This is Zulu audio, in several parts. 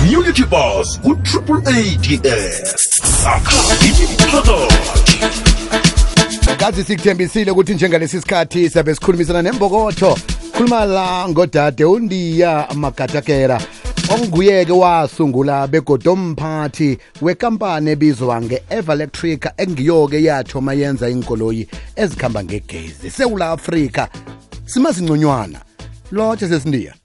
community bus ku-triple ads sakha imiphakathi kazi sikuthembisile ukuthi njengalesi sikhathi sabe sikhulumisana nembokotho khuluma la ngodade undiya magatakera onguye-ke wasungula begodo mphathi wekampani ebizwa nge-everelectric engiyo-ke yathoma yenza inkoloyi ezikhamba ngegezi sewula afrika. Simazinconywana lotshe sesindiya.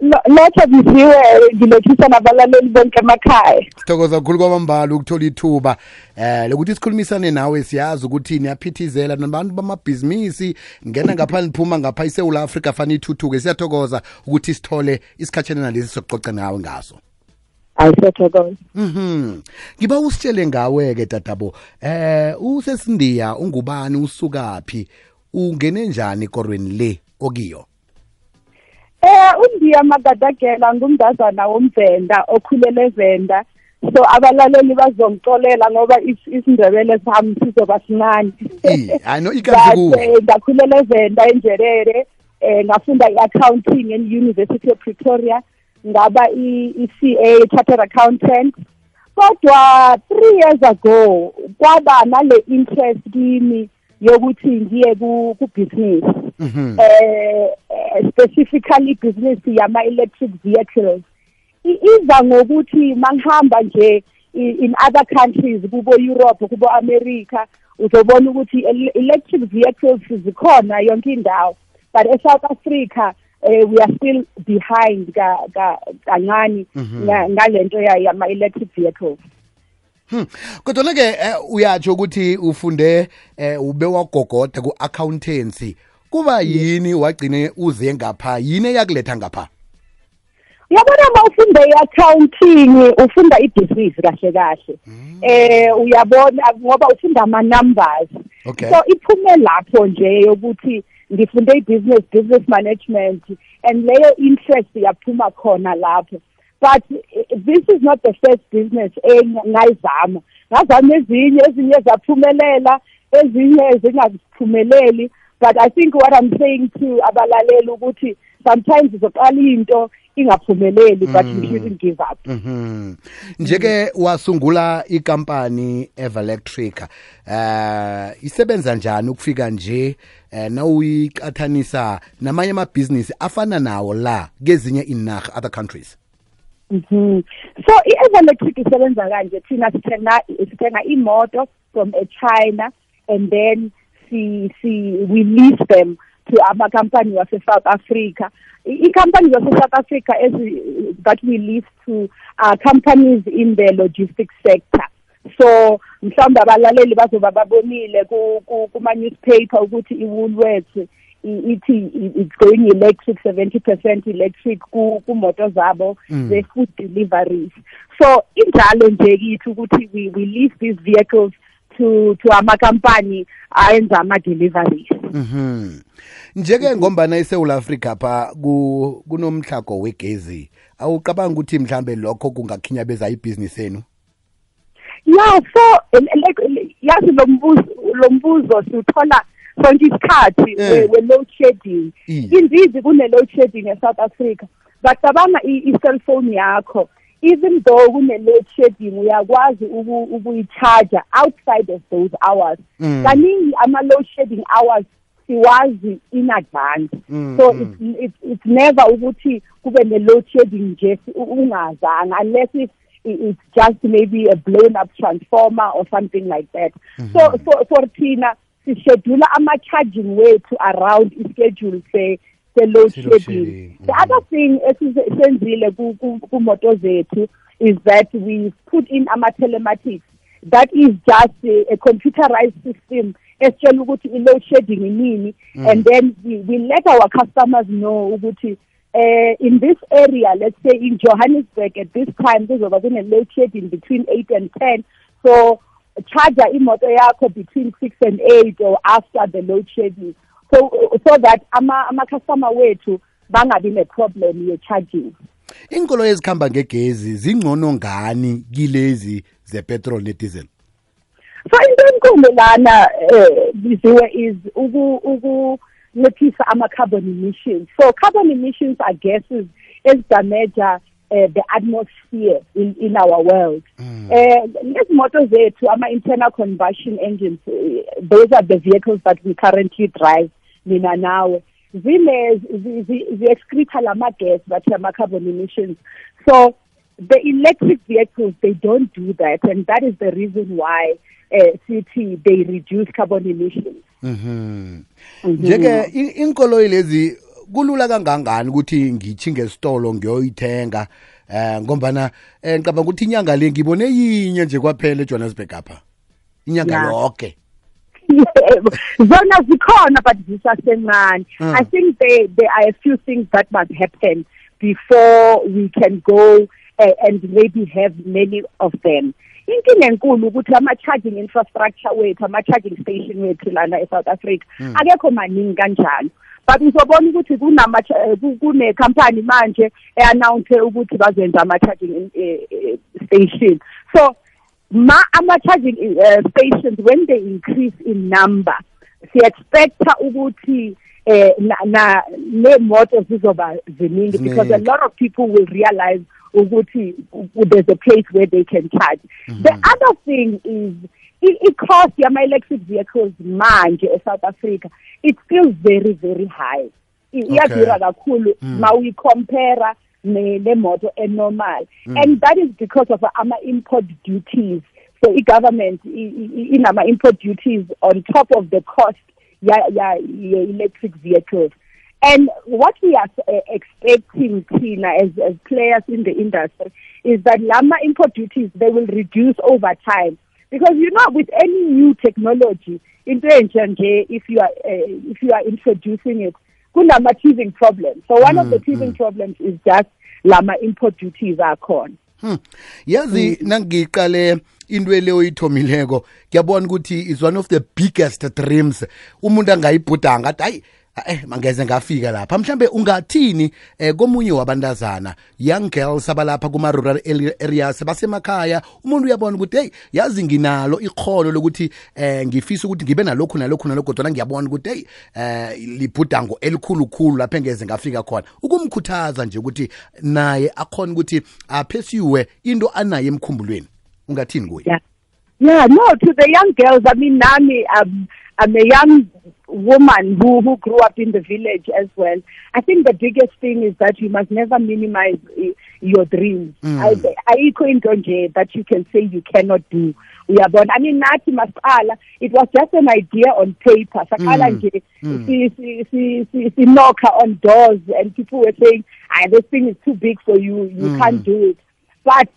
Lotho biziwe ngilethisa nabalaleli bonke emakhaya sithokoza kukhulu kwamambala ukuthola ithuba. Eh lokuthi sikhulumisane nawe siyazi ukuthi niyaphithizela nabantu bamabhizinisi ngena ngapha niphuma ngapha isewula afrika fana ithuthuke. Siyathokoza ukuthi sithole isikhatshana nalesi sokuxoxa nawe ngaso. Ayisiyathokoza Mhm. Ngiba usitshele ngawe-ke tatabo. Eh usesindiya ungubani usukaphi? Ungene njani korweni le okiyo? Eh undiya magadagela ngumntazana womvenda okhulele evenda so abalaleli bazongixolela ngoba is- isindebele sami sizoba sincane. Eh, I know But, ikazi eh, ngakhulela evenda enjerere eh ngafunda i-accounting e-university of pretoria ngaba i-ca chartered accountant. Kodwa three years ago kwaba nale interest kimi yokuthi ngiye ku- ku-business. Mhm. eh eh, specifically business yama electric vehicles iza ngokuthi mangihamba nje in other countries kubo Europe kubo America uzobona ukuthi el- electric vehicles zikhona yonke indawo but eSouth Africa eh, we are still behind ka ka kancane nga- ngalento ya yama electric vehicles Hmm. Kodwa ke eh, uyatsho ukuthi ufunde eh, ube wagogoda ku accountancy. Kuba yini wagcine uze ngapha? Yini eyakuletha ngapha? uyabona uma ufunda i-accounting ufunda ibhizinisi kahle kahle eh uyabona ngoba ufunda ama-numbers Okay. so iphume lapho nje yokuthi ngifunde i-business business management and leyo interest yaphuma khona lapho but eh, this is not the first business engayizama ngazama ezinye ezinye zaphumelela ezinye zingaziphumeleli but i think what i'm saying to abalaleli ukuthi sometimes uzoqala into ingaphumeleli but you shouldn't give up Mhm. Njeke wasungula ikampani Everelectric. Eh isebenza njani ukufika nje eh nawuyiqathanisa namanye amabhizinisi afana nawo la kezinye inarha other countries? Mhm. So i-electric isebenza kanje thina sithenga sithenga imoto from a China and then si si we lease them to ama company wase South Africa. I companies wase South Africa as that we lease to are companies in the logistics sector. So mhlawumbe abalaleli bazoba babonile ku ku- kuma newspaper ukuthi iWoolworths ithi it's going electric 70% electric ku kumoto zabo the food deliveries so injalo nje kithi ukuthi we we lease these vehicles to to ama company ayenza ama deliveries Mhm. Njeke ngombana eSouth Africa pha ku kunomhlago wegezi. Awucabanga ukuthi mhlambe lokho kungakhinyabeza ibhizinisi yenu? yeah so ele- yazi lo mbuzo lo mbuzo siuthola sonke isikhathi Eh. we- we load shedding Mm. indeed kune load shedding eSouth Africa but cabanga i-cellphone yakho even though kune load shedding uyakwazi uku- ukuyicharger outside of those hours Mm. kaningi ama load shedding hours siwazi in advance Mm, so mm. it's, it's, it's never ukuthi kube ne load shedding nje u- ungazanga unless if i- it's just maybe a blown up transformer or something like that so for for thina sischedule ama charging wethu around ischedule se se load Se-load shedding shedding. the other thing esenzile ku- ku- kumoto zethu is that we put in ama telematics that is just a, a computerized system esitshela ukuthi i-load shedding inini and then we, we let our customers know ukuthi uh, in this area let's say in johannesburg at this time kuzoba kune-load shedding between 8 and 10 so charger imoto yakho between 6 and 8 or after the load shedding so so that ama ama-customer wethu bangabi ne-problem ye-charging Inkolo ezikhamba ngegezi zingcono ngani kilezi zepetrol nediesel? so into enkulu lana eh biziwe is uku ukunciphisa ama carbon emissions so carbon emissions are gases ezidamaja uh, the atmosphere in, in our world. Uh, lezi moto zethu ama-internal combustion engines uh, those are the vehicles that we currently drive mina nawe. Zi- zi-excreta lama-gas bathi ama-carbon emissions. So the electric vehicles they don't do that and that is the reason why uh, city they reduce carbon emissions. Mhm. Njeke i- inkoloyi lezi kulula kangangani ukuthi ngithi ngesitolo ngiyoyithenga eh ngombana eh ngicabanga ukuthi inyanga le ngibone yinye nje kwaphela eJohannesburg apha. Inyanga Yeah. yonke. Yebo. zona zikhona but zisasencane Mm. i think there there are a few things that must happen before we can go uh, and maybe have many of them inkinga enkulu ukuthi ama-charging infrastructure wethu ama-charging station wethu lana e-south africa akekho maningi kanjalo but uzobona ukuthi kunama eh, ku- kunekhampani manje e-announce ukuthi bazoyenza ama-charging eh, eh, station. So ma ama-charging uh, stations when they increase in number siexpecta ukuthi eh na, na nemoto zizoba ziningi because a Ziningi. lot of people will realize ukuthi u- there's a place where they can charge. The other thing is i- i-cost yama-electric vehicles manje e-south africa it's still very very high. Iyadura kakhulu ma uyicompara ne- nemoto enormal. And that is because of ama-import duties. So i-government inama-import duties on top of the cost ye-electric vehicles. And what we are uh, expecting thina as, as players in the industry is that lama import duties they will reduce over time because you know with any new technology into entsha nje if you are uh, if you are introducing it kunama teething problems. So one of the teething problems is just lama import duties akhona Hmm. Yazi nangiqale into ele oyithomileko ngiyabona ukuthi is one of the biggest dreams. Umuntu angayibhudanga athi hayi eh mangeze ngafika lapha. Mhlambe ungathini eh komunye wabantazana? Young girls abalapha kuma rural areas basemakhaya. Umuntu uyabona ukuthi hey yazi nginalo ikholo lokuthi eh ngifisa ukuthi ngibe nalokhu nalokhu nalokhu kodwa ngiyabona ukuthi hey eh libhudango elikhulu khulu lapha engeze ngafika khona. Ukumkhuthaza nje ukuthi naye akhona ukuthi aphesiwe into anaye emkhumbulweni. Ungathini kuye Yeah. Yeah, no, to the young girls, I mean, Nami, um, I'm a young woman who, who grew up in the village as well. I think the biggest thing is that you must never minimize uh, your dreams. I Ayikho into nje that you can say you cannot do. Uyabona, I mean, nathi masqala, it was just an idea on paper. Saqala nje, si, si, si, si, si knocker on doors and people were saying, ah, this thing is too big for you, you can't do it. But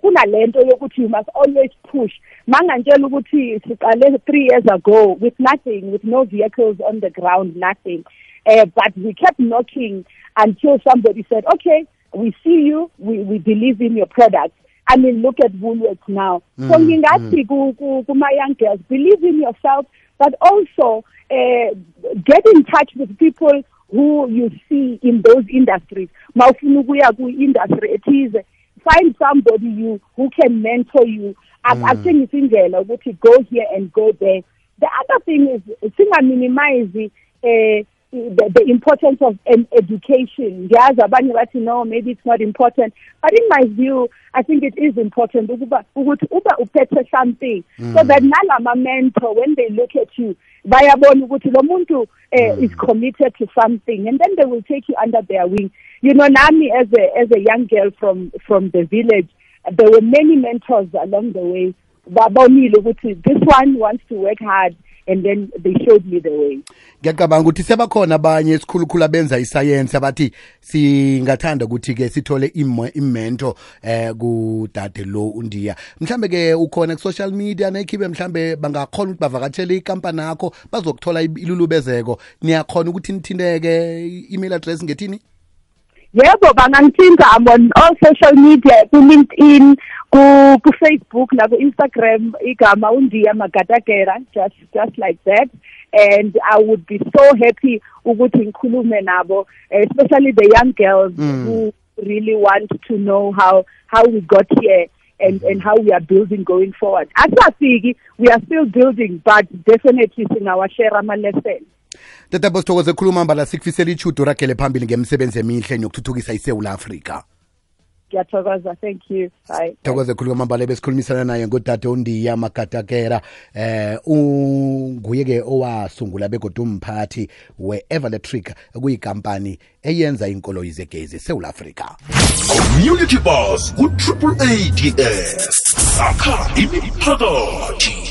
kunalento yokuthi you must always push mangantshela ukuthi siqale 3 years ago with nothing with no vehicles on the ground nothing uh, but we kept knocking until somebody said okay we see you we we believe in your product I mean, look at Woolworths now. So ngingathi ku- kuma young girls, believe in yourself, but also uh, get in touch with people who you see in those industries. Mawufuna ukuya ku-industry ethize, find somebody you who can mentor you. Akutshengisa indlela ukuthi go here and go there. The other thing is singaminimize uh, the, the importance of an education. Ngiyazi abanye bathi no, maybe it's not important. But in my view, I think it is important ukuba ukuthi uba uphethe something so that nalama mentor when they look at you bayabona ukuthi lo muntu uh, is committed to something and then they will take you under their wing. You know, Nami as a as a young girl from from the village, there were many mentors along the way. Babonile ukuthi this one wants to work hard and then they showed me the way. ngiyacabanga ukuthi sebakhona abanye esikhulukhulu abenza isayensi abathi singathanda ukuthi-ke sithole imo- imento eh kudade lo undiya mhlambe ke ukhona ku-social media nekhibe mhlambe bangakhona ukuthi bavakatshele ikampani yakho bazokuthola ilulubezeko niyakhona ukuthi nithinteke i-email address ngethini Yebo bangangithinta I'm on all social media ku LinkedIn ku ku Facebook na ku Instagram igama undiya magadagera just just like that and I would be so happy ukuthi ngikhulume nabo especially the young girls mm. who really want to know how how we got here and and how we are building going forward. Asafiki we are still building but definitely singawashare ama lessons. Tatabo sithokoze khuluma mbala sikufisela ichudo ragele phambili ngemsebenzi emihle nokuthuthukisa isewula afrika. Ngiyathokoza thank you. Bye. Thokoze khulu kwamambala besikhulumisana naye ngodade undiya magatakera eh unguye-ke owasungula begodwa umphathi we-everletric kuyikampani eyenza inkoloyi zegezi esewula afrika. Community bus ku-triple ads sakha imiphakathi